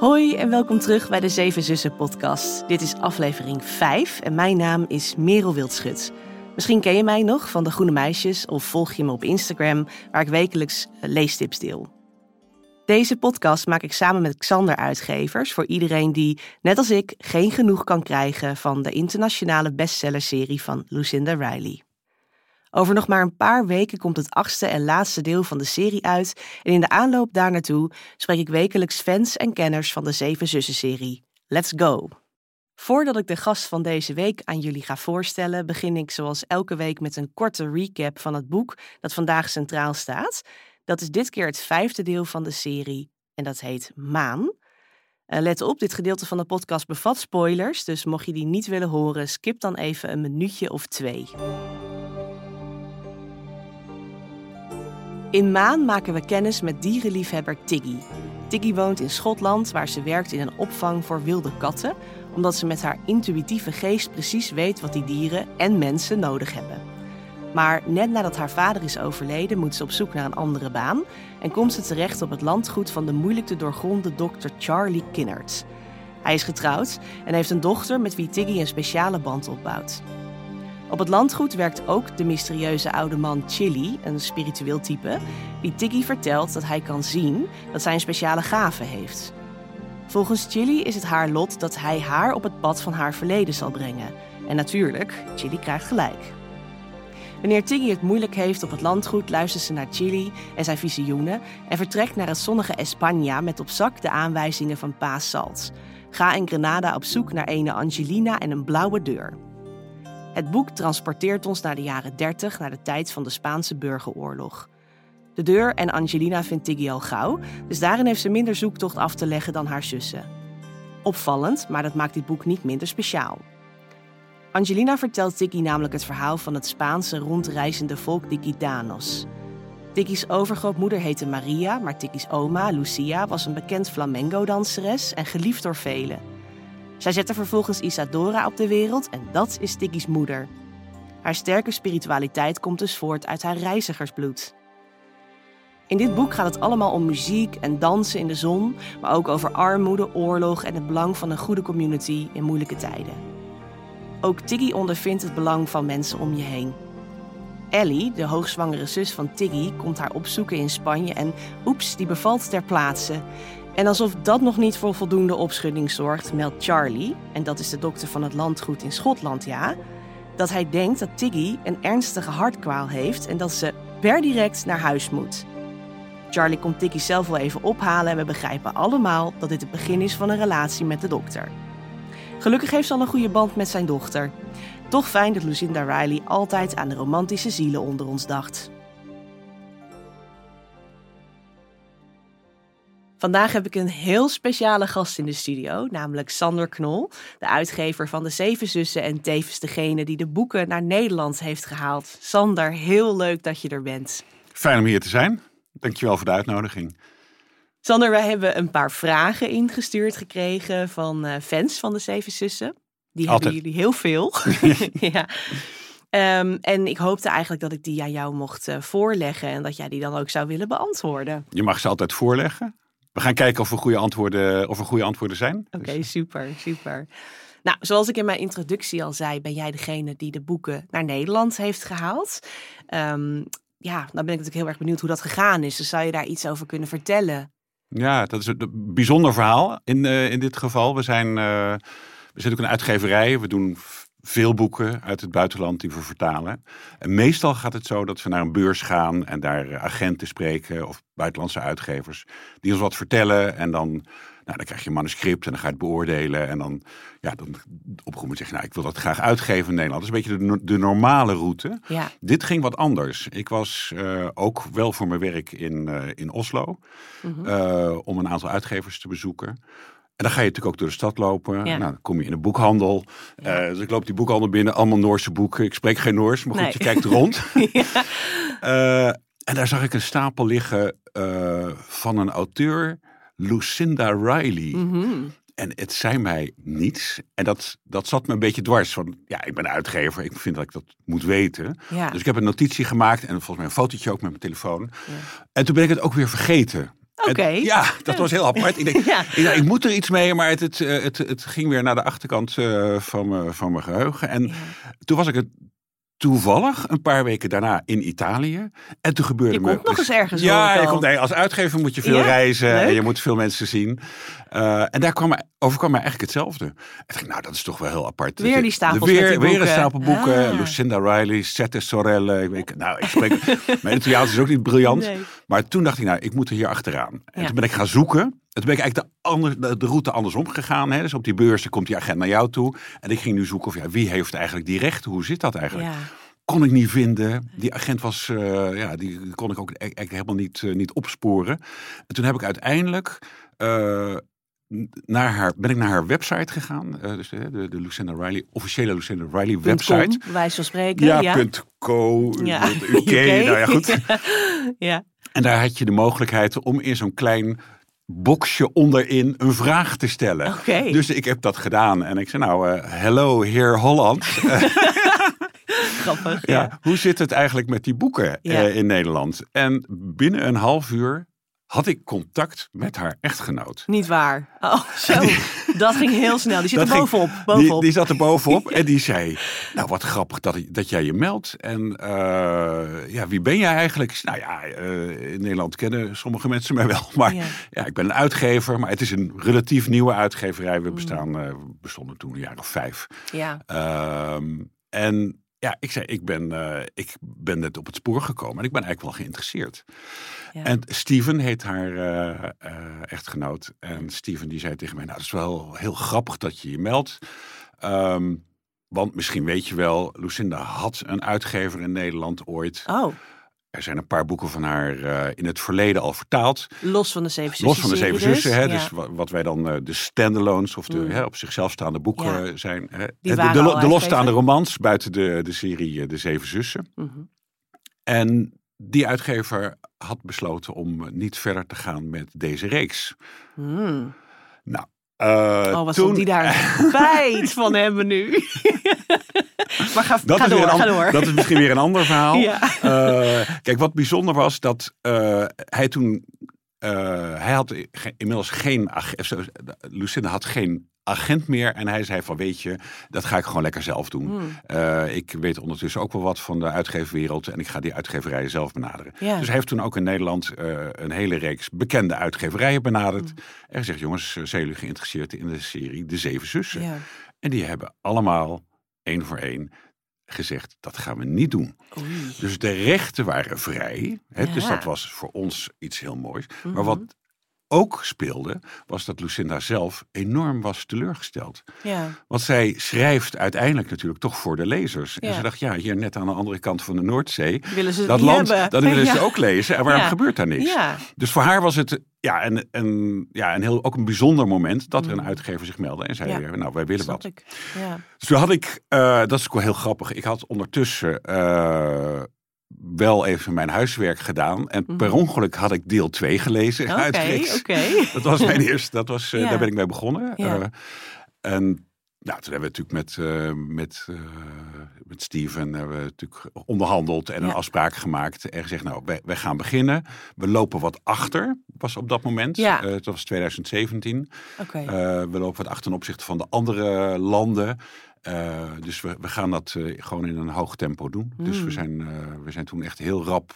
Hoi en welkom terug bij de Zeven Zussen podcast. Dit is aflevering 5 en mijn naam is Merel Wildschut. Misschien ken je mij nog van de Groene Meisjes of volg je me op Instagram, waar ik wekelijks eh, leestips deel. Deze podcast maak ik samen met Xander Uitgevers voor iedereen die, net als ik, geen genoeg kan krijgen van de internationale bestsellerserie van Lucinda Riley. Over nog maar een paar weken komt het achtste en laatste deel van de serie uit en in de aanloop daar naartoe spreek ik wekelijks fans en kenners van de Zeven Zussen-serie. Let's go! Voordat ik de gast van deze week aan jullie ga voorstellen, begin ik zoals elke week met een korte recap van het boek dat vandaag centraal staat. Dat is dit keer het vijfde deel van de serie en dat heet Maan. Uh, let op, dit gedeelte van de podcast bevat spoilers, dus mocht je die niet willen horen, skip dan even een minuutje of twee. In Maan maken we kennis met dierenliefhebber Tiggy. Tiggy woont in Schotland, waar ze werkt in een opvang voor wilde katten, omdat ze met haar intuïtieve geest precies weet wat die dieren en mensen nodig hebben. Maar net nadat haar vader is overleden, moet ze op zoek naar een andere baan en komt ze terecht op het landgoed van de moeilijk te doorgronden dokter Charlie Kinnert. Hij is getrouwd en heeft een dochter met wie Tiggy een speciale band opbouwt. Op het landgoed werkt ook de mysterieuze oude man Chili, een spiritueel type, die Tiggy vertelt dat hij kan zien dat zij een speciale gave heeft. Volgens Chili is het haar lot dat hij haar op het pad van haar verleden zal brengen. En natuurlijk, Chili krijgt gelijk. Wanneer Tiggy het moeilijk heeft op het landgoed, luistert ze naar Chili en zijn visioenen en vertrekt naar het zonnige España met op zak de aanwijzingen van Paas Salt. Ga in Grenada op zoek naar een Angelina en een blauwe deur. Het boek transporteert ons naar de jaren 30, naar de tijd van de Spaanse burgeroorlog. De deur en Angelina vindt Tiggy al gauw, dus daarin heeft ze minder zoektocht af te leggen dan haar zussen. Opvallend, maar dat maakt dit boek niet minder speciaal. Angelina vertelt Tiggy namelijk het verhaal van het Spaanse rondreizende volk de Gitanos. Tiggy's overgrootmoeder heette Maria, maar Tiggy's oma, Lucia, was een bekend flamenco-danseres en geliefd door velen. Zij zette vervolgens Isadora op de wereld en dat is Tiggy's moeder. Haar sterke spiritualiteit komt dus voort uit haar reizigersbloed. In dit boek gaat het allemaal om muziek en dansen in de zon, maar ook over armoede, oorlog en het belang van een goede community in moeilijke tijden. Ook Tiggy ondervindt het belang van mensen om je heen. Ellie, de hoogzwangere zus van Tiggy, komt haar opzoeken in Spanje en oeps, die bevalt ter plaatse. En alsof dat nog niet voor voldoende opschudding zorgt, meldt Charlie, en dat is de dokter van het landgoed in Schotland, ja, dat hij denkt dat Tiggy een ernstige hartkwaal heeft en dat ze per direct naar huis moet. Charlie komt Tiggy zelf wel even ophalen en we begrijpen allemaal dat dit het begin is van een relatie met de dokter. Gelukkig heeft ze al een goede band met zijn dochter. Toch fijn dat Lucinda Riley altijd aan de romantische zielen onder ons dacht. Vandaag heb ik een heel speciale gast in de studio, namelijk Sander Knol, de uitgever van de Zeven Zussen en tevens degene die de boeken naar Nederland heeft gehaald. Sander, heel leuk dat je er bent. Fijn om hier te zijn. Dankjewel voor de uitnodiging. Sander, wij hebben een paar vragen ingestuurd gekregen van uh, fans van de Zeven Zussen. Die Altijd. hebben jullie heel veel. ja. Um, en ik hoopte eigenlijk dat ik die aan jou mocht uh, voorleggen en dat jij die dan ook zou willen beantwoorden. Je mag ze altijd voorleggen. We gaan kijken of er goede antwoorden, of er goede antwoorden zijn. Oké, okay, dus. super, super. Nou, zoals ik in mijn introductie al zei, ben jij degene die de boeken naar Nederland heeft gehaald. Um, ja, dan ben ik natuurlijk heel erg benieuwd hoe dat gegaan is. Dus zou je daar iets over kunnen vertellen? Ja, dat is een bijzonder verhaal in, uh, in dit geval. We zijn, uh, we zijn ook een uitgeverij. We doen veel boeken uit het buitenland die we vertalen. En meestal gaat het zo dat we naar een beurs gaan en daar agenten spreken of buitenlandse uitgevers die ons wat vertellen. En dan, nou, dan krijg je een manuscript en dan ga je het beoordelen. En dan, ja, dan op een moment zeg je, nou, ik wil dat graag uitgeven in Nederland. Dat is een beetje de, de normale route. Ja. Dit ging wat anders. Ik was uh, ook wel voor mijn werk in, uh, in Oslo mm -hmm. uh, om een aantal uitgevers te bezoeken. En dan ga je natuurlijk ook door de stad lopen. Ja. Nou, dan kom je in een boekhandel. Ja. Uh, dus ik loop die boekhandel binnen, allemaal Noorse boeken. Ik spreek geen Noors, maar goed, Nee. je kijkt rond. ja. Uh, en daar zag ik een stapel liggen uh, van een auteur, Lucinda Riley. Mm -hmm. En het zei mij niets. En dat, dat zat me een beetje dwars. Van, ja, ik ben uitgever. Ik vind dat ik dat moet weten. Ja. Dus ik heb een notitie gemaakt. En volgens mij een fotootje ook met mijn telefoon. En toen ben ik het ook weer vergeten. Oké. Ja, dat was heel apart. Ik, denk, Ja. ik, dacht, ik moet er iets mee, maar het, het, eh, het, het ging weer naar de achterkant eh, van, me, van mijn geheugen. En Ja. toen was ik het toevallig een paar weken daarna in Italië. En toen gebeurde Je me... komt nog eens ergens, Ja, ik je komt, nee, als uitgever moet je veel Ja, reizen en je moet veel mensen zien. Eh, en daar kwam, overkwam mij eigenlijk hetzelfde. En ik dacht, nou, dat is toch wel heel apart. Weer die je- stapels weer, weer een stapel boeken. Ah. Lucinda Riley, Sette Sorelle. Ik weet, nou, ik spreek, mijn Italiaans is ook niet briljant. Nee. Maar toen dacht ik, nou, ik moet er hier achteraan. En Ja. toen ben ik gaan zoeken. En toen ben ik eigenlijk de, ander, de, route andersom gegaan. Hè. Dus op die beurzen komt die agent naar jou toe. En ik ging nu zoeken of ja, wie heeft eigenlijk die rechten? Hoe zit dat eigenlijk? Ja. Kon ik niet vinden. Die agent was, eh, ja, die kon ik ook e- eigenlijk helemaal niet, eh, niet opsporen. En toen heb ik uiteindelijk eh, naar haar, ben ik naar haar website gegaan. Dus de, de, de Lucinda Riley, officiële Lucinda Riley website. Wijze van spreken. Ja, ja. .co, Ja. UK, nou ja, goed. ja. En daar had je de mogelijkheid om in zo'n klein boxje onderin een vraag te stellen. Dus ik heb dat gedaan. En ik zei, nou, eh, hello, heer Holland. Eh, Grappig. ja. Ja. hoe zit het eigenlijk met die boeken Ja. eh, in Nederland? En binnen een half uur had ik contact met haar echtgenoot. Niet waar. Oh, zo. Dat ging heel snel. Die zit er ging- bovenop. Die, zat er bovenop en die zei: Nou, wat grappig dat, dat jij je meldt. En eh, ja, wie ben jij eigenlijk? Nou ja, eh, in Nederland kennen sommige mensen mij wel. Maar Ja. ja. ik ben een uitgever, maar het is een relatief nieuwe uitgeverij. Mm. We bestaan, eh, we bestonden toen een jaar of vijf. Ja. Ehm, en ja, ik zei: ik ben, eh, ik ben net op het spoor gekomen en ik ben eigenlijk wel geïnteresseerd. Ja. En Steven heet haar eh, eh, echtgenoot. En Steven die zei tegen mij, nou, het is wel heel grappig dat je je meldt. Ehm, want misschien weet je wel, Lucinda had een uitgever in Nederland ooit. Oh, Er zijn een paar boeken van haar eh, in het verleden al vertaald. los van de Zeven Zussen. Los van de Zeven serie Zussen, hè, Ja. dus wa- wat wij dan eh, de standalones of de Mm. hè, op zichzelf staande boeken Ja. zijn. Hè. Die de, de, de losstaande romans buiten de, de serie eh, De Zeven Zussen. Mhm. En die uitgever had besloten om niet verder te gaan met deze reeks. Hmm. Nou, Oh, wat toen, die daar spijt van hebben nu. maar ga, dat, ga door, een ga an- door. dat is misschien weer een ander verhaal. Ja. Eh, kijk, wat bijzonder was dat eh, hij toen. eh, hij had ge- inmiddels geen. Lucinda had geen agent meer. En hij zei van weet je, dat ga ik gewoon lekker zelf doen. Hmm. Ik weet ondertussen ook wel wat van de uitgeverwereld. En ik ga die uitgeverijen zelf benaderen. Dus hij heeft toen ook in Nederland een hele reeks bekende uitgeverijen benaderd. Hmm. En gezegd, jongens, zijn jullie geïnteresseerd in de serie De Zeven Zussen? Ja. En die hebben allemaal, één voor één, gezegd, dat gaan we niet doen. Oei. Dus de rechten waren vrij. Hè, Dus dat was voor ons iets heel moois. Mhm. Maar wat ook speelde, was dat Lucinda zelf enorm was teleurgesteld. Ja. Want zij schrijft uiteindelijk natuurlijk toch voor de lezers. En ze dacht, ja, hier net aan de andere kant van de Noordzee. Willen ze Dat land, hebben? dat willen ze ook lezen. En waarom gebeurt daar niks? Ja. Dus voor haar was het ja, een, een, ja, een heel, ook een bijzonder moment dat er een Mm. uitgever zich meldde en zei, Ja. nou, wij willen wat. ik. Ja. Dus toen had ik, eh, dat is ook wel heel grappig, ik had ondertussen eh, wel even mijn huiswerk gedaan. En per Mhm. ongeluk had ik deel 2 gelezen Oké, oké. Dat was mijn eerste, dat was, eh, Ja. daar ben ik mee begonnen. Ja. Eh, en nou, toen hebben we natuurlijk met, eh, met, met Steven hebben we natuurlijk onderhandeld en Ja. een afspraak gemaakt. En gezegd, nou, wij, wij gaan beginnen. We lopen wat achter, was op dat moment. Ja. Dat was 2017. Oké. Eh, we lopen wat achter ten opzichte van de andere landen. Eh, dus we, we gaan dat eh, gewoon in een hoog tempo doen. Dus we Mm. zijn, eh, we zijn toen echt heel rap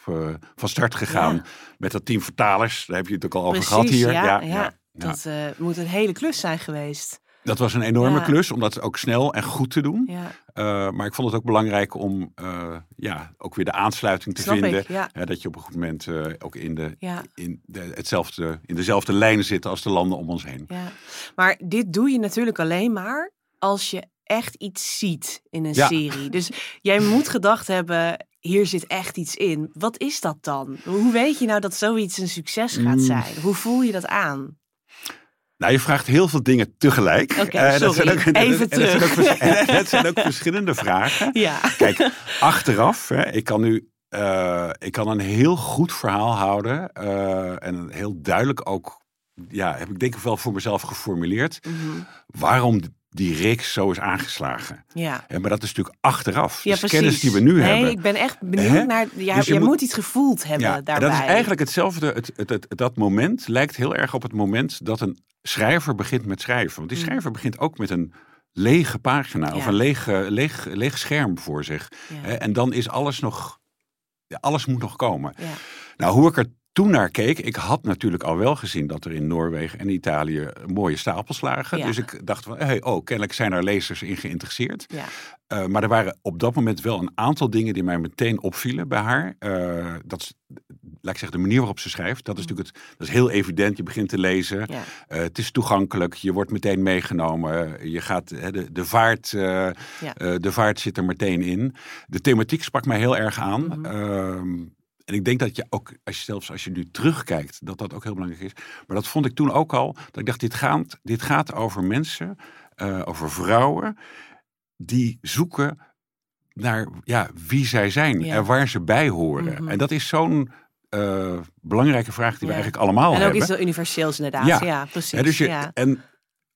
van start gegaan Ja. met dat team vertalers. Daar heb je het ook al over gehad hier. Ja, ja, ja. Dat moet een hele klus zijn geweest. Dat was een enorme klus om dat ook snel en goed te doen. Maar ik vond het ook belangrijk om ja, ook weer de aansluiting te snap vinden. ik. Dat je op een goed moment ook in, de, in, de, hetzelfde, in dezelfde lijnen zit als de landen om ons heen. ja. Maar dit doe je natuurlijk alleen maar als je echt iets ziet in een Ja. serie. Dus jij moet gedacht hebben, hier zit echt iets in. Wat is dat dan? Hoe weet je nou dat zoiets een succes gaat Mm. zijn? Hoe voel je dat aan? Nou, je vraagt heel veel dingen tegelijk. Oké, Eh, dat zijn ook, Even en dat zijn ook, terug. en dat zijn ook verschillende vragen. Ja. Kijk, achteraf, hè, ik kan nu eh, ik kan een heel goed verhaal houden. eh, en heel duidelijk ook, ja, heb ik denk ik wel voor mezelf geformuleerd. Mhm. Waarom die reeks zo is aangeslagen. Ja. Hè, maar dat is natuurlijk achteraf. Ja, dus precies. kennis die we nu nee, hebben. ik ben echt benieuwd Hè? naar... Ja, Dus je je moet- moet, iets gevoeld hebben Ja, en daarbij. dat is eigenlijk hetzelfde. Het, het, het- dat moment lijkt heel erg op het moment dat een schrijver begint met schrijven. Want die Mm. schrijver begint ook met een lege pagina of Ja. een lege, leeg, leeg scherm voor zich. Ja. En dan is alles nog, ja, alles moet nog komen. Ja. Nou, hoe ik er toen naar keek, ik had natuurlijk al wel gezien dat er in Noorwegen en Italië mooie stapels lagen. Ja. Dus ik dacht van, hey, oh, kennelijk zijn er lezers in geïnteresseerd. Ja. Uh, maar er waren op dat moment wel een aantal dingen die mij meteen opvielen bij haar. Uh, dat is, laat ik zeggen, de manier waarop ze schrijft. Dat is natuurlijk het, dat is heel evident. Je begint te lezen. Ja. Uh, het is toegankelijk. Je wordt meteen meegenomen. Je gaat, de, de, vaart, de vaart zit er meteen in. De thematiek sprak mij heel erg aan. Ehm, en ik denk dat je ook, als je, zelfs als je nu terugkijkt, dat dat ook heel belangrijk is. Maar dat vond ik toen ook al. Dat ik dacht, dit gaat, dit gaat over mensen, uh, over vrouwen, die zoeken naar ja, wie zij zijn Ja. en waar ze bij horen. Mhm. En dat is zo'n uh, belangrijke vraag die we eigenlijk allemaal En ook hebben. iets heel universeels inderdaad. Ja. Ja, precies. Hè, dus je. En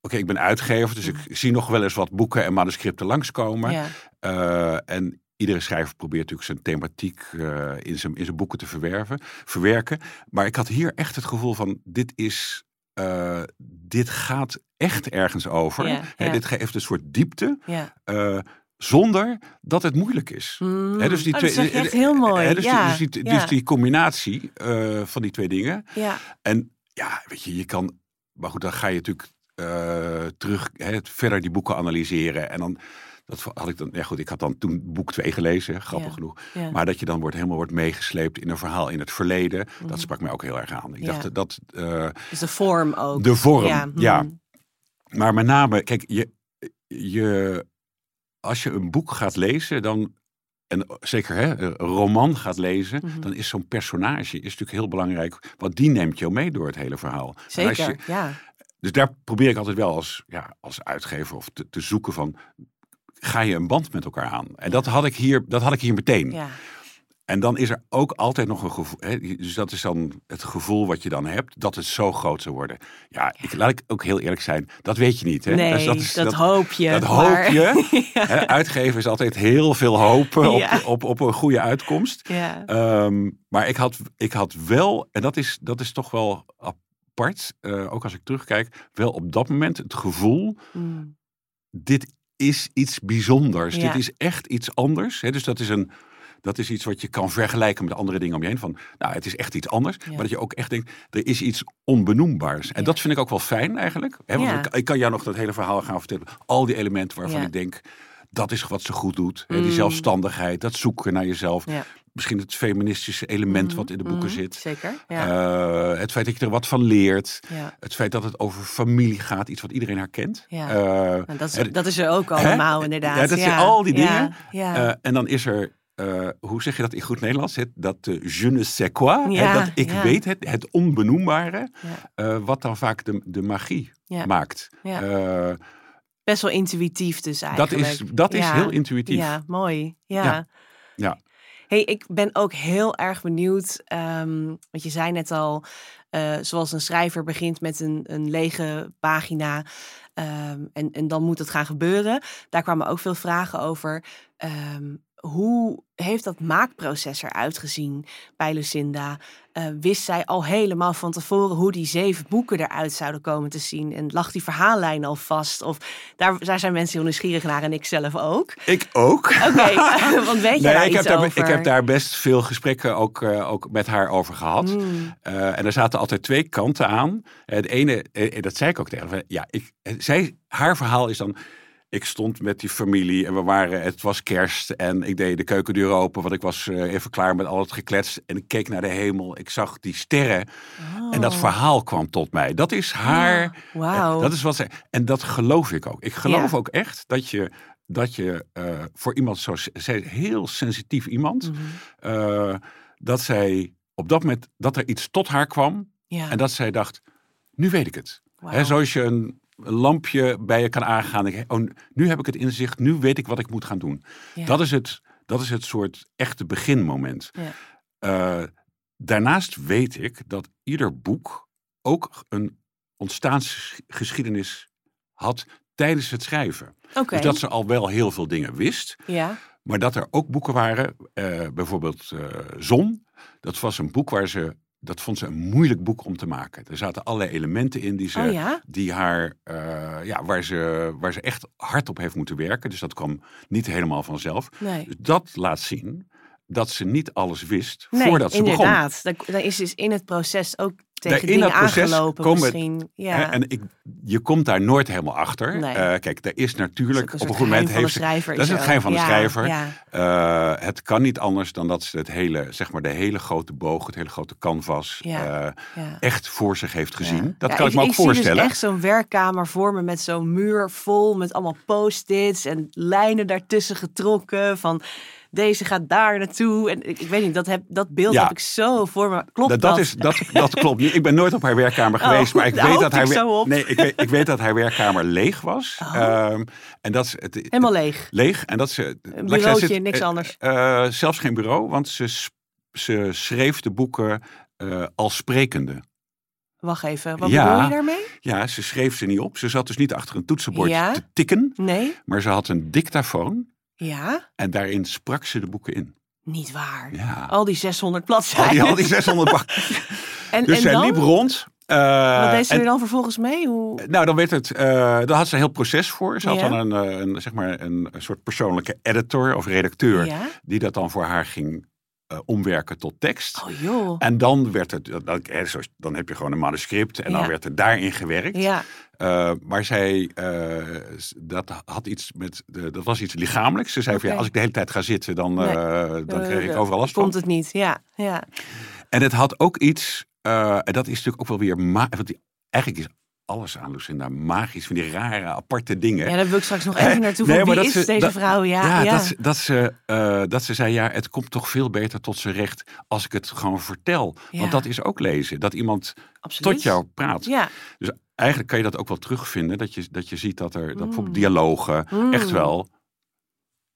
oké, ik ben uitgever, dus ik zie nog wel eens wat boeken en manuscripten langskomen. Ja. Uh, en iedere schrijver probeert natuurlijk zijn thematiek uh, in, zijn, in zijn boeken te verwerven, verwerken. Maar ik had hier echt het gevoel van, dit is... Uh, dit gaat echt ergens over. Dit geeft een soort diepte. uh, zonder dat het moeilijk is. Mm. Dus die Oh, dat twee, je echt heel mooi. dus, ja. die, dus, die, ja. dus die combinatie van die twee dingen. ja. En ja, weet je, je kan. Maar goed, dan ga je natuurlijk terug hè, verder die boeken analyseren. En dan. Dat had ik dan. Ja, goed, ik had dan toen boek 2 gelezen, grappig Ja. genoeg. Ja. Maar dat je dan wordt, helemaal wordt meegesleept in een verhaal in het verleden. Mhm. Dat sprak mij ook heel erg aan. Ik Ja. dacht dat. uh, Dus de vorm ook. de vorm, Ja. ja. mm. Maar met name, kijk, je, je, als je een boek gaat lezen, dan. En zeker hè, een roman gaat lezen, Mhm. dan is zo'n personage is natuurlijk heel belangrijk. Want die neemt jou mee door het hele verhaal. Als je- Zeker, ja. dus daar probeer ik altijd wel als, ja, als uitgever of te, te zoeken van. Ga je een band met elkaar aan? En dat had ik hier, dat had ik hier meteen. ja. En dan is er ook altijd nog een gevoel. Hè, dus dat is dan het gevoel wat je dan hebt, dat het zo groot zou worden. Ja, Ik, laat ik ook heel eerlijk zijn, dat weet je niet. Hè? Nee, Dus dat, is- hoop je. dat maar- hoop je. Hè, uitgeven is altijd heel veel hopen op, Ja. op, op een goede uitkomst. Ehm, maar ik had, ik had wel, en dat is, dat is toch wel apart, eh, ook als ik terugkijk, wel op dat moment het gevoel, Mm. dit is iets bijzonders. Ja. Dit is echt iets anders. Hè? Dus dat is, een, dat is iets wat je kan vergelijken met andere dingen om je heen. Van, nou, het is echt iets anders. Ja. Maar dat je ook echt denkt, er is iets onbenoembaars. En Ja. dat vind ik ook wel fijn eigenlijk. Hè? Want ik, ik kan jou nog dat hele verhaal gaan vertellen. Al die elementen waarvan ik denk, dat is wat ze goed doet. Hè? Die Mm. zelfstandigheid, dat zoeken naar jezelf. Misschien het feministische element wat in de boeken mhm, zit. Zeker, ja. Eh, het feit dat je er wat van leert. ja. Het feit dat het over familie gaat. Iets wat iedereen herkent. Ja. Eh, Nou, dat, is, dat is er ook Hè? allemaal inderdaad. Ja, dat zijn al die dingen. Ja. Eh, en dan is er, hoe zeg je dat in goed Nederlands? Het, dat je ne sais quoi, hè, Ja, dat ik ja. weet, het, het onbenoembare, ja. wat dan vaak de, de magie maakt. Ja. Best wel intuïtief dus dat eigenlijk. is, dat is heel intuïtief. Ja, mooi. Ja. Ja. Hey, ik ben ook heel erg benieuwd, ehm, want je zei net al, eh, zoals een schrijver begint met een, een lege pagina ehm, en, en dan moet het gaan gebeuren. Daar kwamen ook veel vragen over. Ehm, hoe heeft dat maakproces eruit gezien bij Lucinda? Eh, wist zij al helemaal van tevoren hoe die zeven boeken eruit zouden komen te zien? En lag die verhaallijn al vast? Of daar, daar zijn mensen heel nieuwsgierig naar en ik zelf ook. Ik ook. Oké, want weet je Nee, daar ik, iets heb daar, over? ik heb daar best veel gesprekken ook, eh, ook met haar over gehad. Mm, Eh, en er zaten altijd twee kanten aan. Eh, Het ene, eh, dat zei ik ook tegen haar. Ja, ik, eh, zij, haar verhaal is dan. Ik stond met die familie en we waren, het was kerst en ik deed de keukendeur open, want ik was eh, even klaar met al het geklets. En ik keek naar de hemel, ik zag die sterren en dat Oh. verhaal kwam tot mij. Dat is haar, eh, dat is wat zij, en dat geloof ik ook. Ik geloof Ja. ook echt dat je, dat je eh, voor iemand zo, zij heel sensitief iemand, Mhm. dat zij op dat moment, dat er iets tot haar kwam Ja, en dat zij dacht, nu weet ik het. zoals je een lampje bij je kan aangaan. Ik, oh, nu heb ik het inzicht, nu weet ik wat ik moet gaan doen. Ja. Dat, is het, dat is het soort echte beginmoment. Ja. Eh, daarnaast weet ik dat ieder boek ook een ontstaansgeschiedenis had tijdens het schrijven. Dus dat ze al wel heel veel dingen wist. Ja. Maar dat er ook boeken waren, eh, bijvoorbeeld eh, Zon. Dat was een boek waar ze, dat vond ze een moeilijk boek om te maken. Er zaten allerlei elementen in die, ze, Oh ja? die haar, eh, ja, waar, ze, waar ze echt hard op heeft moeten werken. Dus dat kwam niet helemaal vanzelf. Nee. Dus dat laat zien dat ze niet alles wist Nee, voordat ze begon. inderdaad. Daar is dus in het proces ook tegen in dat proces komen- misschien. Ja. Hè, En ik, je komt daar nooit helemaal achter. Nee. Eh, kijk, er is natuurlijk op een goed moment heeft ze. dat is het geheim van de schrijver. Ja. Eh, het kan niet anders dan dat ze het hele, zeg maar, de hele grote boog, het hele grote canvas, Ja. ja. echt voor zich heeft gezien. Dat kan ik, me ook ik zie voorstellen. dus echt zo'n werkkamer voor me met zo'n muur vol met allemaal post-its en lijnen daartussen getrokken van deze gaat daar naartoe. En ik, ik weet niet, dat, heb, dat beeld Ja. heb ik zo voor me. Klopt dat, dat? is, dat, dat klopt niet. Ik ben nooit op haar werkkamer Oh, geweest, maar ik weet, dat haar, ik nee, ik, weet, ik weet dat haar werkkamer leeg was. Oh. Ehm, en dat het, Helemaal leeg. leeg. En dat ze. zeggen, bureautje, ze- niks eh, anders. eh, zelfs geen bureau, want ze, ze schreef de boeken eh, als sprekende. Wacht even, wat Ja. bedoel je daarmee? Ja, ze schreef ze niet op. Ze zat dus niet achter een toetsenbord Ja. te tikken, Nee? maar ze had een dictafoon Ja? en daarin sprak ze de boeken in. Niet waar. Ja. Al die 600 Al bladzijden. die, al die 600 bak. en, Dus en zij dan? liep rond. eh, Wat deed ze en- er dan vervolgens mee? Hoe... Nou, dan werd het. eh daar had ze een heel proces voor. Ze had dan een, eh, een, zeg maar een, een soort persoonlijke editor of redacteur. Ja? Die dat dan voor haar ging eh, omwerken tot tekst. Oh joh. En dan werd het. Dan, eh, dan heb je gewoon een manuscript. En dan werd er daarin gewerkt. Ja. Eh, maar zij, dat had iets met, de, dat was iets lichamelijks. Ze zei van ja, als ik de hele tijd ga zitten, dan, Nee. dan kreeg ik overal last van. Komt het niet, ja. ja. En het had ook iets, en dat is natuurlijk ook wel weer, want die, eigenlijk is alles aan Lucinda magisch, van die rare, aparte dingen. Ja, daar wil ik straks nog even naartoe. Nee, van wie is ze- deze dat- vrouw? Ja, Ja, ja. Dat, ze, dat, ze, eh, dat ze zei, ja, het komt toch veel beter tot zijn recht als ik het gewoon vertel. Ja. Want dat is ook lezen, dat iemand Absoluut. tot jou praat. Ja. Dus eigenlijk kan je dat ook wel terugvinden, dat je, dat je ziet dat er dat bijvoorbeeld Mm. dialogen Mm. echt wel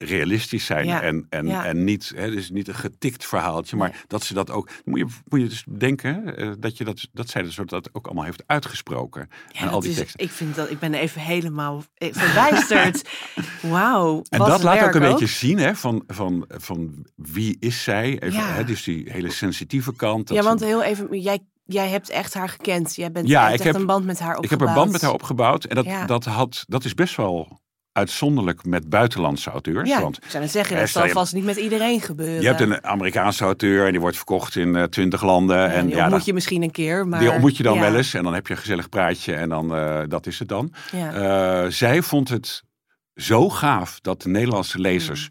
realistisch zijn Ja, en, en, ja. en niet, hè, dus niet een getikt verhaaltje, maar Nee. dat ze dat ook, moet je, moet je dus denken eh, dat, je dat, dat zij dus dat ook allemaal heeft uitgesproken. Ja, en al dat die is, teksten. ik vind dat ik ben even helemaal eh, verbijsterd. Wauw. En dat laat ook een beetje zien hè, van, van, van wie is zij. Even, Ja. hè, dus die hele sensitieve kant. dat Ja, want heel even, jij, jij hebt echt haar gekend. Jij bent Ja, ik echt heb- een band met haar ik opgebouwd. heb een band met haar opgebouwd. En dat, Ja. dat, had, dat is best wel uitzonderlijk met buitenlandse auteurs. Ja, Want ik zou zeggen, Eh, dat zal je- vast niet met iedereen gebeuren. je hebt een Amerikaanse auteur en die wordt verkocht in twintig landen. Ja, en die ja, ontmoet je misschien een keer, maar... die ontmoet je dan ja, wel eens. En dan heb je een gezellig praatje en dan, eh, dat is het dan. Ja. Eh, zij vond het zo gaaf dat de Nederlandse lezers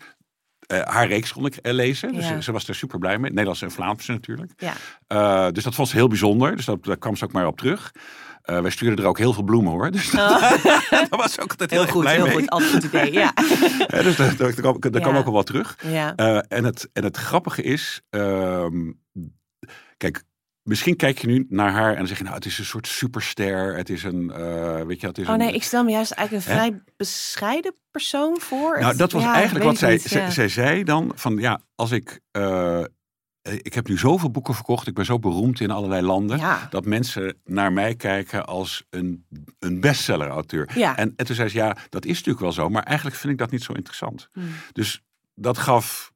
eh, haar reeks konden eh, lezen. Dus Mm. Ja. ze, was er super blij mee. Nederlandse en Vlaamse natuurlijk. ja. Eh, dus dat vond ze heel bijzonder. Dus dat, daar kwam ze ook maar op terug. Eh, wij stuurden er ook heel veel bloemen hoor. Dus Oh, daar was ook altijd heel, goed, blij heel mee. goed. Altijd een goed idee, ja. Hè, dus daar, daar, daar, daar kwam ook al wat terug. ja. Eh, en, het, en het grappige is, ehm, kijk, misschien kijk je nu naar haar en dan zeg je, nou, het is een soort superster. Het is een, eh, weet je, het is Oh een. nee, ik stel me juist eigenlijk een Hè? vrij bescheiden persoon voor. nou, dat was ja, eigenlijk wat zij, niet, zij, ja. zij zei dan, van ja, als ik, eh, ik heb nu zoveel boeken verkocht, ik ben zo beroemd in allerlei landen. Ja. Dat mensen naar mij kijken als een, een bestseller-auteur. Ja. En, en toen zei ze, ja, dat is natuurlijk wel zo, maar eigenlijk vind ik dat niet zo interessant. Hmm. Dus dat gaf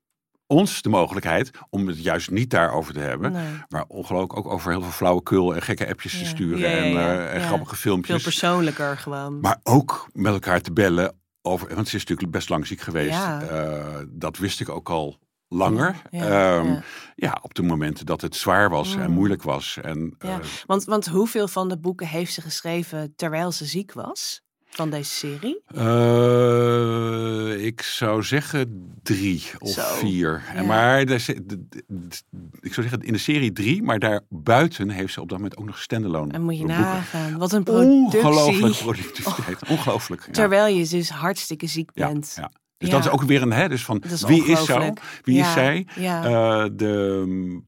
ons de mogelijkheid om het juist niet daarover te hebben. Nee. Maar ongelooflijk ook over heel veel flauwekul en gekke appjes te sturen en, eh, en grappige Veel filmpjes. persoonlijker gewoon. Maar ook met elkaar te bellen over, want ze is natuurlijk best lang ziek geweest. Ja. Eh, dat wist ik ook al langer. Ja, Ehm, ja. ja, op de momenten dat het zwaar was en Mm. moeilijk was. En, Ja. eh, Want, want hoeveel van de boeken heeft ze geschreven terwijl ze ziek was? Van deze serie? Eh, ik zou zeggen drie of Zo, vier. En ja. Maar daar zit- d- d- d- ik zou zeggen in de serie drie, maar daarbuiten heeft ze op dat moment ook nog standalone En moet je boeken. nagaan. Wat een productie. Ongelooflijk productiviteit. Ongelooflijk. Terwijl je dus hartstikke ziek bent. ja. Dus Ja. dat is ook weer een, hè, dus van is wie is zo? Wie is zij? Ja. Eh, de,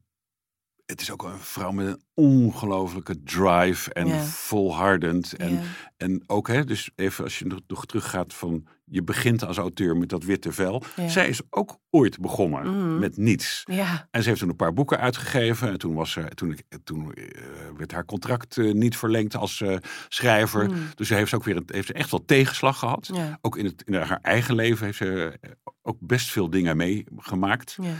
het is ook een vrouw met een ongelofelijke drive en volhardend. En, en ook, hè, dus even als je nog, teruggaat van, je begint als auteur met dat witte vel. Zij is ook ooit begonnen Mhm. met niets. Ja. En ze heeft toen een paar boeken uitgegeven. En toen, was ze, toen, ik- toen eh, werd haar contract eh, niet verlengd als eh, schrijver. Mhm. Dus ze heeft ook weer heeft ze echt wel tegenslag gehad. Ook in, het, in haar eigen leven heeft ze ook best veel dingen meegemaakt. Ja.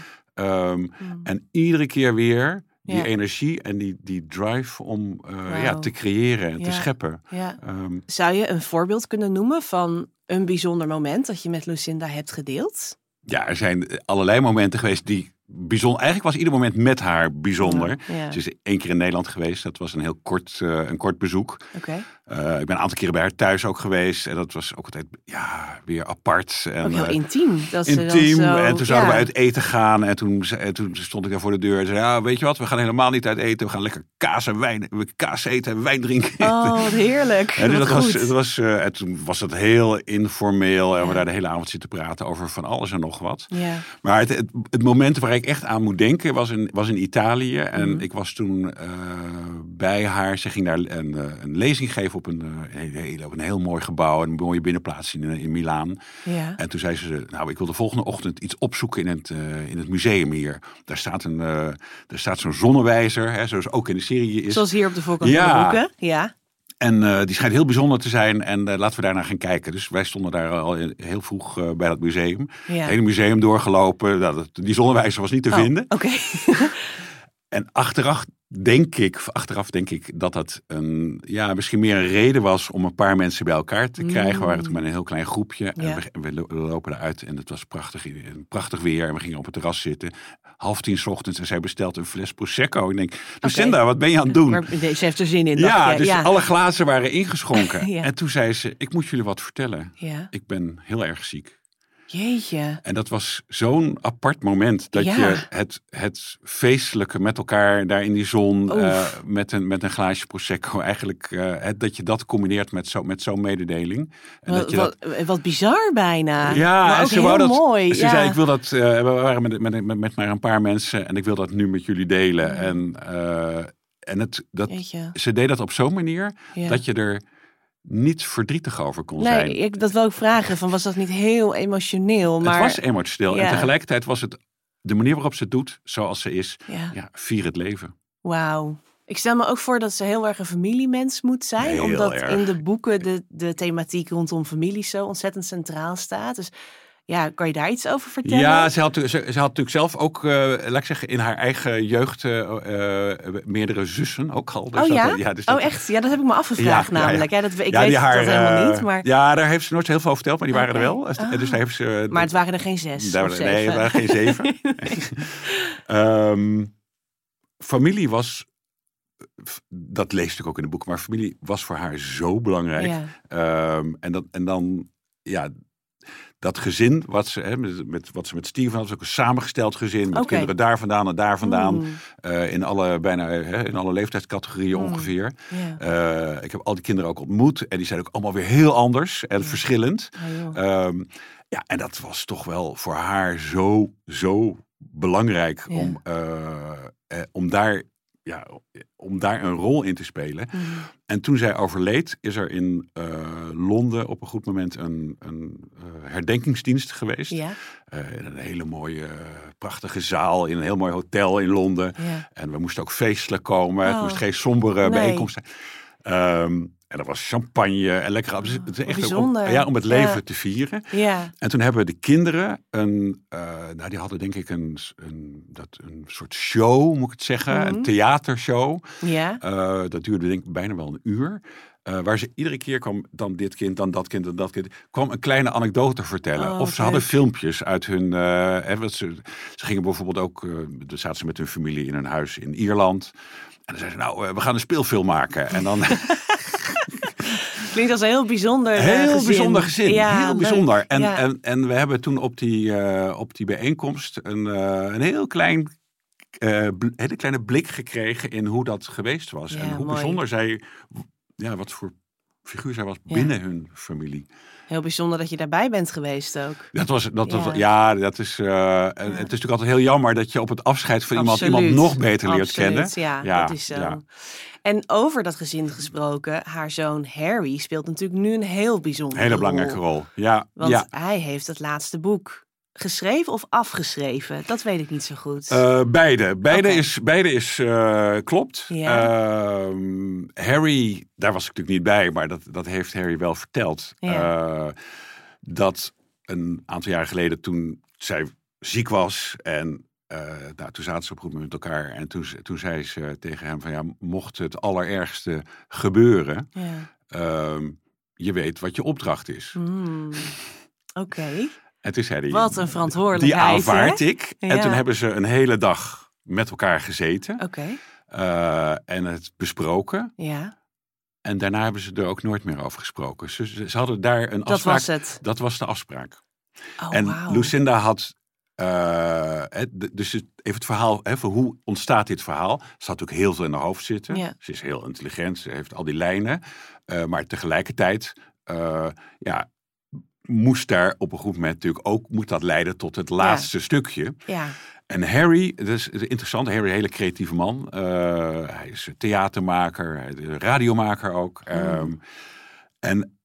Mhm. en iedere keer weer die Ja. energie en die, die drive om eh, ja, te creëren en te scheppen. Ehm, Zou je een voorbeeld kunnen noemen van een bijzonder moment dat je met Lucinda hebt gedeeld? ja, er zijn allerlei momenten geweest die bijzonder... Eigenlijk was ieder moment met haar bijzonder. Ze is één keer in Nederland geweest. Dat was een heel kort, eh, een kort bezoek. Oké. Eh, ik ben een aantal keren bij haar thuis ook geweest. En dat was ook altijd ja, weer apart. En, Ook heel eh, intiem. Dat ze intiem. zo- en toen zouden ja. we uit eten gaan. En toen, en toen stond ik daar voor de deur. En zei, ja, weet je wat, we gaan helemaal niet uit eten. We gaan lekker kaas en wijn, we kaas eten en wijn drinken. Oh, wat heerlijk. En dat was, het was, eh, en toen was het heel informeel. En Ja. we daar de hele avond zitten praten over van alles en nog wat. Ja. Maar het, het, het moment waar ik echt aan moet denken was in, was in Italië. En Mhm. ik was toen bij haar. Ze ging daar een, een lezing geven op een, eh, hele- op een heel mooi gebouw. Een mooie binnenplaats in, in Milaan. Ja. En toen zei ze, nou, ik wil de volgende ochtend iets opzoeken in het, eh, in het museum hier. Daar staat, een, eh, daar staat zo'n zonnewijzer, hè, zoals ook in de serie is. Zoals hier op de voorkant van Ja. de boeken. Ja. En eh, die schijnt heel bijzonder te zijn. En eh, laten we daarna gaan kijken. Dus wij stonden daar al heel vroeg eh, bij dat museum. ja. Het hele museum doorgelopen. Nou, dat- die zonnewijzer was niet te Oh, vinden. Oké. En achteraf denk ik, achteraf denk ik dat dat een, ja, misschien meer een reden was om een paar mensen bij elkaar te krijgen. We waren toen met een heel klein groepje. En Ja. we, we lo- we lopen eruit en het was prachtig, prachtig weer. En we gingen op het terras zitten. Half tien 's ochtends en zij bestelt een fles Prosecco. Ik denk, Lucinda, wat ben je aan het doen? Maar ze heeft er zin in. ja, dus ja. alle glazen waren ingeschonken. Ja. En toen zei ze, ik moet jullie wat vertellen. Ik ben heel erg ziek. Jeetje. En dat was zo'n apart moment. Dat Ja. je het, het feestelijke met elkaar daar in die zon. Eh, met, een, met een glaasje Prosecco. Eigenlijk eh, het, dat je dat combineert met, zo, met zo'n mededeling. En Wat, dat je wat, wat bizar bijna. ja, maar ook ze heel wou dat. mooi. Ze ja. zei: Ik wil dat. eh, we waren met, met, met, met maar een paar mensen. En ik wil dat nu met jullie delen. En, en het, dat, Jeetje. ze deed dat op zo'n manier. Ja. Dat je er niet verdrietig over kon zijn. Nee, ik, dat wil ik vragen. Van, was dat niet heel emotioneel? Maar, Het was emotioneel. Ja. En tegelijkertijd was het de manier waarop ze het doet, zoals ze is. Ja. Ja, vier het leven. Wauw. Ik stel me ook voor dat ze heel erg een familiemens moet zijn. Heel omdat erg. in de boeken de, de thematiek rondom familie zo ontzettend centraal staat. Dus ja, kan je daar iets over vertellen? Ja, ze had, ze, ze had natuurlijk zelf ook, eh, laat ik zeggen, in haar eigen jeugd eh, eh, meerdere zussen ook al. Dus oh dat- ja? dus oh dat- echt? Ja, dat heb ik me afgevraagd Ja, ja, ja. namelijk. Ja, dat, ik ja, weet haar, dat helemaal niet. Maar, Ja, daar heeft ze nooit heel veel verteld, maar die waren er wel. Oh. Dus daar heeft ze, maar het waren er geen zes daar, nee, zeven. het waren geen zeven. Ehm, familie was, dat lees ik ook in de boek, maar familie was voor haar zo belangrijk. Ja. Ehm, en, dat, en dan, ja, dat gezin, wat ze, hè, met, met, wat ze met Steven had, was ook een samengesteld gezin. Met kinderen daar vandaan en daar vandaan. Mm, eh, in, alle, bijna, hè, in alle leeftijdscategorieën Mm. ongeveer. ja. Eh, ik heb al die kinderen ook ontmoet. En die zijn ook allemaal weer heel anders en Ja. verschillend. Joh. Ehm, ja, en dat was toch wel voor haar zo, zo belangrijk Ja. om, eh, eh, om, daar, ja, om daar een rol in te spelen. Mm. En toen zij overleed, is er in eh, Londen op een goed moment een, een eh, herdenkingsdienst geweest. Ja, Eh, in een hele mooie, prachtige zaal in een heel mooi hotel in Londen. ja. En we moesten ook feestelijk komen. Het Oh. moest geen sombere Nee. bijeenkomst zijn. Ehm, en er was champagne en lekker. het is echt om, ja, om het leven Ja. te vieren. ja. En toen hebben de kinderen een, eh, nou die hadden denk ik een, een, dat, een soort show, moet ik het zeggen, Mhm. een theatershow. ja. Eh, dat duurde denk ik bijna wel een uur. Eh, waar ze iedere keer kwam, dan dit kind, dan dat kind, dan dat kind, kwam een kleine anekdote vertellen. Oh, of ze hadden filmpjes uit hun. hè, wat ze, ze gingen bijvoorbeeld ook, eh dan zaten ze met hun familie in een huis in Ierland. En dan zeiden ze, nou, we gaan een speelfilm maken. En dan Klinkt als een heel bijzonder eh, heel gezin. bijzonder gezin. Ja, heel leuk. bijzonder. En, Ja. en, en we hebben toen op die, eh, op die bijeenkomst een, eh, een heel klein. hele kleine blik gekregen in hoe dat geweest was. Ja, en hoe mooi. bijzonder zij. Ja, wat voor figuur zij was binnen hun familie. Heel bijzonder dat je daarbij bent geweest ook. Dat was, dat was, Ja. ja, dat is. eh, Het is natuurlijk altijd heel jammer dat je op het afscheid van iemand iemand nog beter leert Absoluut, kennen. Ja, Ja, dat is zo. En over dat gezin gesproken, haar zoon Harry speelt natuurlijk nu een heel bijzondere Een hele rol. belangrijke rol. Ja, Want hij heeft het laatste boek geschreven of afgeschreven. Dat weet ik niet zo goed. Eh, beide. Beide is, beide is eh, klopt. Ja. Ehm, Harry, daar was ik natuurlijk niet bij, maar dat, dat heeft Harry wel verteld. Ja. Eh, dat een aantal jaar geleden toen zij ziek was en nou, toen zaten ze op een goed moment met elkaar en toen, toen zei ze tegen hem van ja, mocht het allerergste gebeuren, ja. ehm, je weet wat je opdracht is. Hmm. Oké. En toen zei hij, Wat een die verantwoordelijkheid. aanvaard hè? ik. En toen hebben ze een hele dag met elkaar gezeten. Oké. eh, en het besproken. Ja, En daarna hebben ze er ook nooit meer over gesproken. Ze, ze, ze hadden daar een dat afspraak. was het. Dat was de afspraak. Oh, en. Lucinda had. de- dus even het verhaal, voor hoe ontstaat dit verhaal? Ze had natuurlijk heel veel in haar hoofd zitten. Ja. Ze is heel intelligent, ze heeft al die lijnen. eh, maar tegelijkertijd, ja, moest daar op een goed moment natuurlijk ook, moet dat leiden tot het laatste stukje. Ja, En Harry, dat is interessant, Harry een hele creatieve man. Eh, hij is theatermaker, hij is radiomaker ook. Hmm. Ehm, en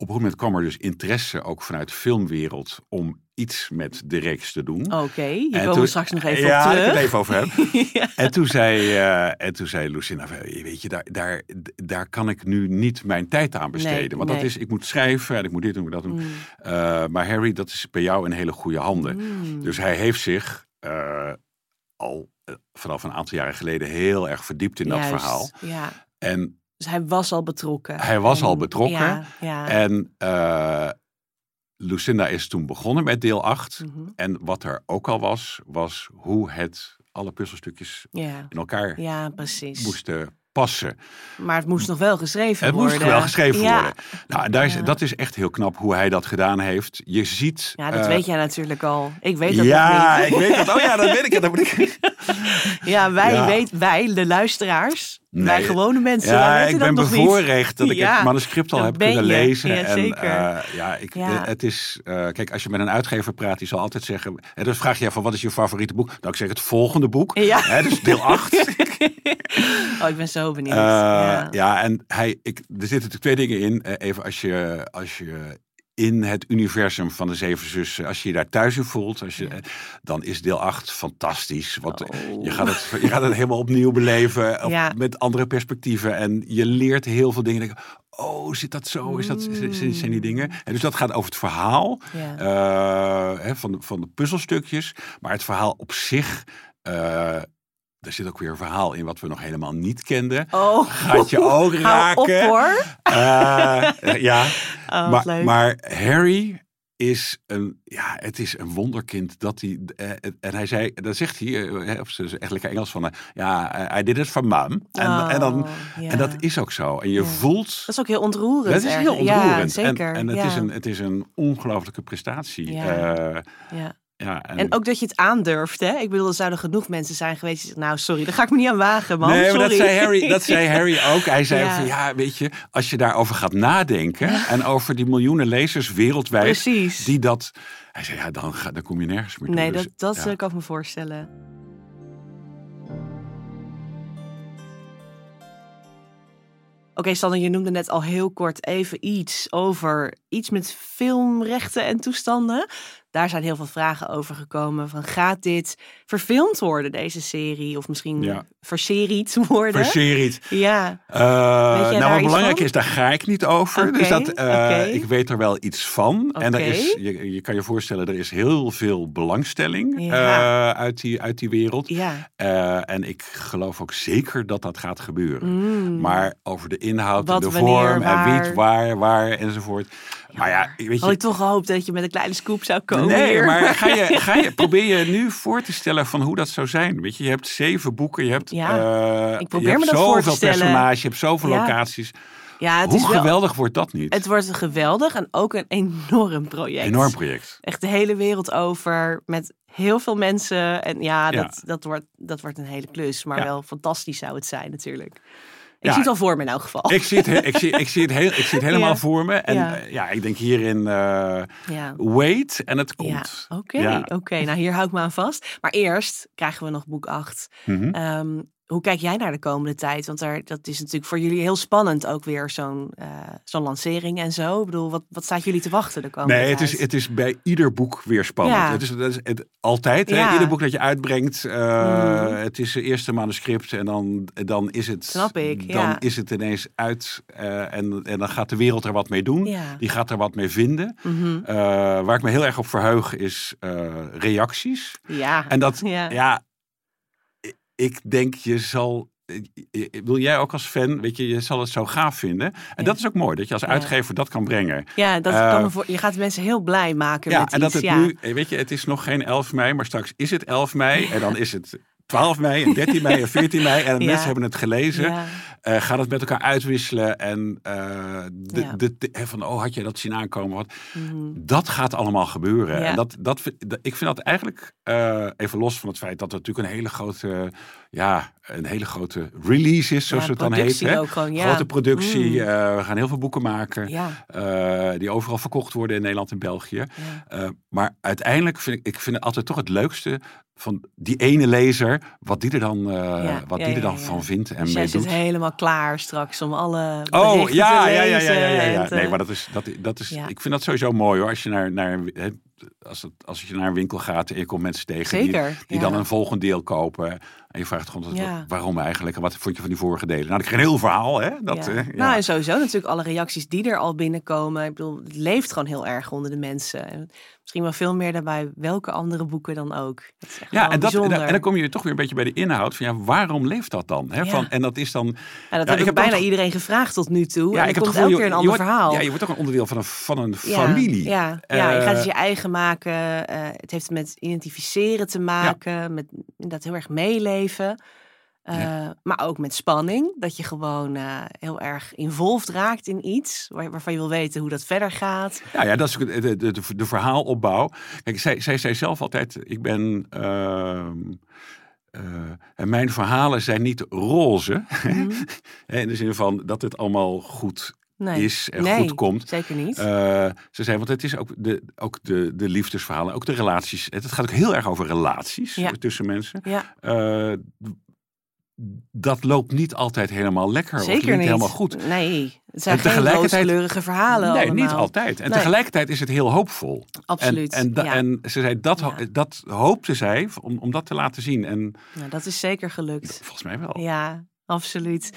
op een moment kwam er dus interesse ook vanuit de filmwereld om iets met de reeks te doen. oké. Hier En komen we straks nog even ja, op ik terug. het even over hebben. ja. En toen zei, eh, en toen zei Lucinda, van, weet je, daar, daar, daar kan ik nu niet mijn tijd aan besteden. Nee, want dat is, ik moet schrijven en ik moet dit doen, ik moet dat doen. Mm. Eh, maar Harry, dat is bij jou in hele goede handen. Mm. Dus hij heeft zich eh, al vanaf een aantal jaren geleden heel erg verdiept in dat verhaal. Ja, En, dus hij was al betrokken. Hij was al En- betrokken. Ja, ja. en eh, Lucinda is toen begonnen met deel 8. Mhm. En wat er ook al was, was hoe het alle puzzelstukjes ja. in elkaar ja, precies. moesten passen. Maar het moest nog wel geschreven Het worden. moest wel geschreven ja. worden. Nou, daar is, Ja. dat is echt heel knap hoe hij dat gedaan heeft. Je ziet. Ja, dat eh, weet jij natuurlijk al. Ik weet dat ja, niet. ik weet dat. Oh ja, dat weet ik. Dat moet ik. Ja, wij, Ja. Weet, wij, de luisteraars, Nee. wij gewone mensen, Ja, weten ik dat ben bevoorrecht dat ik het manuscript al heb kunnen je. lezen. Ja, en, zeker. eh, ja, ik, eh, het is. kijk, als je met een uitgever praat, die zal altijd zeggen. En dan vraag je van wat is je favoriete boek? Nou, ik zeg het volgende boek. Ja. Hè, dus deel 8. Oh, ik ben zo benieuwd. Eh, ja. ja. en hij, ik, er zitten natuurlijk twee dingen in. Eh, even als je, als je in het universum van de Zeven Zussen, als je je daar thuis in voelt, als je, eh, dan is deel 8 fantastisch. Want Oh. je, gaat het, je gaat het helemaal opnieuw beleven, Ja. met andere perspectieven. En je leert heel veel dingen. Oh, zit dat zo? Is dat, zijn die dingen? En dus dat gaat over het verhaal Ja. hè, van, de, van de puzzelstukjes. Maar het verhaal op zich, daar zit ook weer een verhaal in wat we nog helemaal niet kenden. Oh. Gaat je ook raken. op hoor. Ja, Oh, maar, leuk. maar Harry is een, ja, het is een wonderkind dat hij, eh, en hij zei, dan zegt hij, eh, op zijn echt lekker Engels van, eh, ja, hij did it for mum. En, Oh, en, dan, en dat is ook zo. En je voelt, Dat is ook heel ontroerend. dat is heel. Ja, ontroerend. zeker. En, en het, ja. is een, het is een ongelooflijke prestatie. Ja. Ja. Ja, en, En ook dat je het aandurft, hè? Ik bedoel, er zouden genoeg mensen zijn geweest die zeggen, nou sorry, daar ga ik me niet aan wagen, man. Nee, maar sorry. dat zei, Harry, dat zei Harry ook. Hij zei Ja. van ja, weet je, als je daarover gaat nadenken en over die miljoenen lezers wereldwijd Precies. die dat. Hij zei ja, dan, ga, dan kom je nergens meer toe. Nee, Dus, dat, dat kan ik me voorstellen. Oké, Sander, je noemde net al heel kort even iets over iets met filmrechten en toestanden. Daar zijn heel veel vragen over gekomen. Van gaat dit verfilmd worden, deze serie? Of misschien Ja. verseried worden? Verseried. ja, Eh, nou, wat belangrijk van? is, daar ga ik niet over. Dus dat, eh, ik weet er wel iets van. En er is, je, je kan je voorstellen, er is heel veel belangstelling Ja. eh, uit, die, uit die wereld. ja. En ik geloof ook zeker dat dat gaat gebeuren. Mm. Maar over de inhoud, Wat, de wanneer, vorm en wie waar, waar enzovoort. Maar ja, weet Had je. ik toch gehoopt dat je met een kleine scoop zou komen Nee, hier. maar ga je, ga je, probeer je nu voor te stellen van hoe dat zou zijn. Weet je, je hebt zeven boeken, je hebt, Ja, eh, ik probeer je hebt me dat voor te zoveel stellen. personages, je hebt zoveel Ja. locaties. Ja, het hoe is wel, geweldig wordt dat niet? Het wordt geweldig en ook een enorm project. Enorm project. Echt de hele wereld over met heel veel mensen. En ja, Ja. dat, dat, wordt, dat wordt een hele klus. Maar Ja. wel fantastisch zou het zijn natuurlijk. Ik zie het al voor me in elk geval. Ik zie het, ik zie, ik zie het, heel, ik zie het helemaal voor me. En Ja. ja, ja ik denk hierin uh, Ja. wait en het Ja, komt. oké. Ja. oké. Nou, hier hou ik me aan vast. Maar eerst krijgen we nog boek 8. Mhm. Ehm, hoe kijk jij naar de komende tijd? Want daar, dat is natuurlijk voor jullie heel spannend ook weer zo'n eh, zo'n lancering en zo. Ik bedoel, wat, wat staat jullie te wachten de komende Nee, het tijd? is, het is bij ieder boek weer spannend. Ja. Het is, dat is het, altijd. hè. Ieder boek dat je uitbrengt, eh, Mhm. het is het eerste manuscript en dan, dan is het. Snap ik, Dan ja. is het ineens uit eh, en, en dan gaat de wereld er wat mee doen. Ja. Die gaat er wat mee vinden. Mhm. Waar ik me heel erg op verheug is reacties. Ja. En dat, Ja. Ik denk je zal. Ik wil jij ook als fan, weet je, je zal het zo gaaf vinden. En Ja. dat is ook mooi, dat je als uitgever dat kan brengen. Ja, dat Eh, kan voor, je gaat mensen heel blij maken Ja, met en dat het ja. nu, eh, weet je, het is nog geen 11 mei, maar straks is het 11 mei. En dan is het 12 mei en 13 mei en 14 mei. En de mensen hebben het gelezen. Eh, gaan het met elkaar uitwisselen. En eh, de, Ja. de, van, oh, had je dat zien aankomen? Wat, Mhm. dat gaat allemaal gebeuren. Ja. En dat, dat, dat- ik vind dat eigenlijk, eh, even los van het feit dat het natuurlijk een hele grote, ja, een hele grote release is, zoals Ja, het dan heet. Hè? ook gewoon, ja. Grote productie. Mm. eh, we gaan heel veel boeken maken. Ja, eh, die overal verkocht worden in Nederland en België. Eh, maar uiteindelijk vind ik, ik vind het altijd toch het leukste van die ene lezer, wat die er dan, wat die er dan van vindt en Dus mee zit doet. helemaal klaar straks om alle Oh ja, te ja, ja, ja, ja, Nee, maar dat is, dat, dat is, ik vind dat sowieso mooi hoor. Als je naar, naar hè, als, het, als je naar een winkel gaat en je komt mensen tegen Zeker, die, die ja. dan een volgend deel kopen. En je vraagt gewoon Ja. waarom eigenlijk en wat vond je van die vorige delen. Nou, dan krijg je een heel verhaal hè. Dat, ja. eh, ja. Nou, en sowieso natuurlijk alle reacties die er al binnenkomen. Ik bedoel, het leeft gewoon heel erg onder de mensen. En misschien wel veel meer daarbij welke andere boeken dan ook. Ja, en, dat, en, dan- en dan kom je toch weer een beetje bij de inhoud van ja, waarom leeft dat dan? Hè? Van, en dat is dan Ja, dat heb ik ik heb bijna toch- iedereen gevraagd tot nu toe. Ja, en ik heb het komt elke keer een ander wordt- verhaal. Ja, je wordt ook een onderdeel van een, van een familie. Ja, ja je gaat Eh, het je eigen maken. eh, het heeft met identificeren te maken. Met dat heel erg meeleven. Eh, Ja. Maar ook met spanning. Dat je gewoon eh, heel erg involved raakt in iets. Waar, waarvan je wil weten hoe dat verder gaat. Ja, ja, dat is de, de, de verhaalopbouw. Kijk, zij, zij zei zelf altijd, ik ben... ehm, eh, en mijn verhalen zijn niet roze. Mhm. In de zin van dat het allemaal goed Nee. is en Nee, goed komt. Zeker niet. Eh, ze zei, want het is ook de, ook de, de liefdesverhalen, ook de relaties. Het, het gaat ook heel erg over relaties Ja. tussen mensen. ja, Eh, dat loopt niet altijd helemaal lekker. of zeker niet niet. helemaal goed. Nee, het zijn En geen tegelijkertijd- verhalen Nee, allemaal. niet altijd. En Nee. tegelijkertijd is het heel hoopvol. Absoluut. En, en, da- ja. en ze zei, dat, Ja. dat hoopte zij om, om dat te laten zien. En Nou, dat is zeker gelukt. volgens mij wel. Ja, absoluut.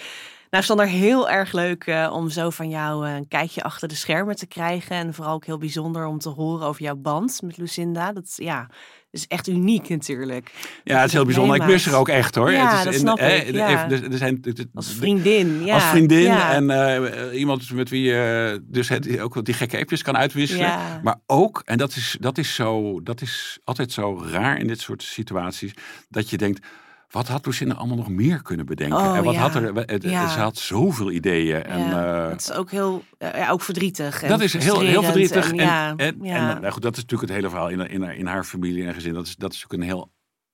Nou, Sander, heel erg leuk eh, om zo van jou eh, een kijkje achter de schermen te krijgen. En vooral ook heel bijzonder om te horen over jouw band met Lucinda. Dat ja, is echt uniek natuurlijk. Ja, het is heel bijzonder. Ik mis er ook echt hoor. Ja, het is dat snap ik, ja. even- er- zijn, Als vriendin. Ja, als vriendin ja. en eh, iemand met wie je dus het, ook die gekke appjes kan uitwisselen. Ja. Maar ook, en dat is, dat, is zo, dat is altijd zo raar in dit soort situaties, dat je denkt, wat had Lucinda allemaal nog meer kunnen bedenken? Oh, en wat ja. had er, Ja. ze had zoveel ideeën. En, ja, eh, het is ook heel, ja, ook verdrietig. En dat is heel, heel verdrietig. En, En, en, nou goed, dat is natuurlijk het hele verhaal in, in, in haar familie en gezin. Dat is, dat is natuurlijk een heel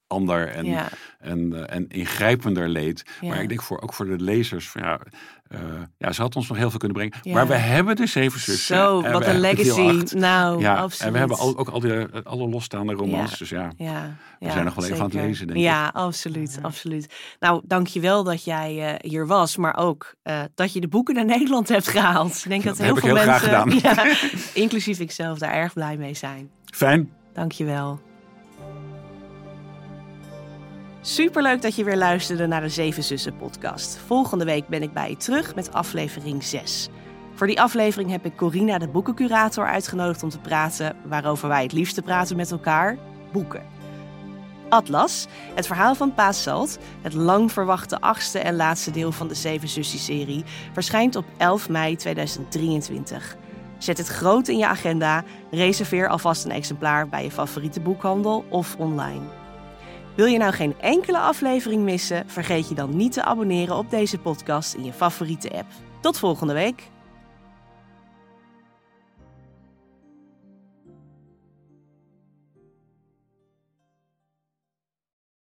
ander en, ja, en, eh, en ingrijpender leed. Ja. Maar ik denk voor, ook voor de lezers, van, ja, eh, ja, ze had ons nog heel veel kunnen brengen. Ja. Maar we hebben de zeven zussen. Zo, en wat een legacy. Nou, Ja, absoluut. en we hebben al, ook al die, alle losstaande romans. Ja. Dus ja, Ja, We zijn nog wel even aan het lezen, denk ik. ja, absoluut, absoluut. Nou, dankjewel dat jij eh, hier was, maar ook eh, dat je de boeken naar Nederland hebt gehaald. Ik denk dat, Dat heel veel heel graag mensen, ja, inclusief ikzelf, daar erg blij mee zijn. fijn. Dankjewel. Superleuk dat je weer luisterde naar de Zeven Zussen podcast. Volgende week ben ik bij je terug met aflevering 6. Voor die aflevering heb ik Corina, de boekencurator, uitgenodigd om te praten waarover wij het liefste praten met elkaar: boeken. Atlas, het verhaal van Paas Salt, het lang verwachte achtste en laatste deel van de Zeven Zussen-serie, verschijnt op 11 mei 2023. Zet het groot in je agenda, reserveer alvast een exemplaar bij je favoriete boekhandel of online. Wil je nou geen enkele aflevering missen? Vergeet je dan niet te abonneren op deze podcast in je favoriete app. Tot volgende week.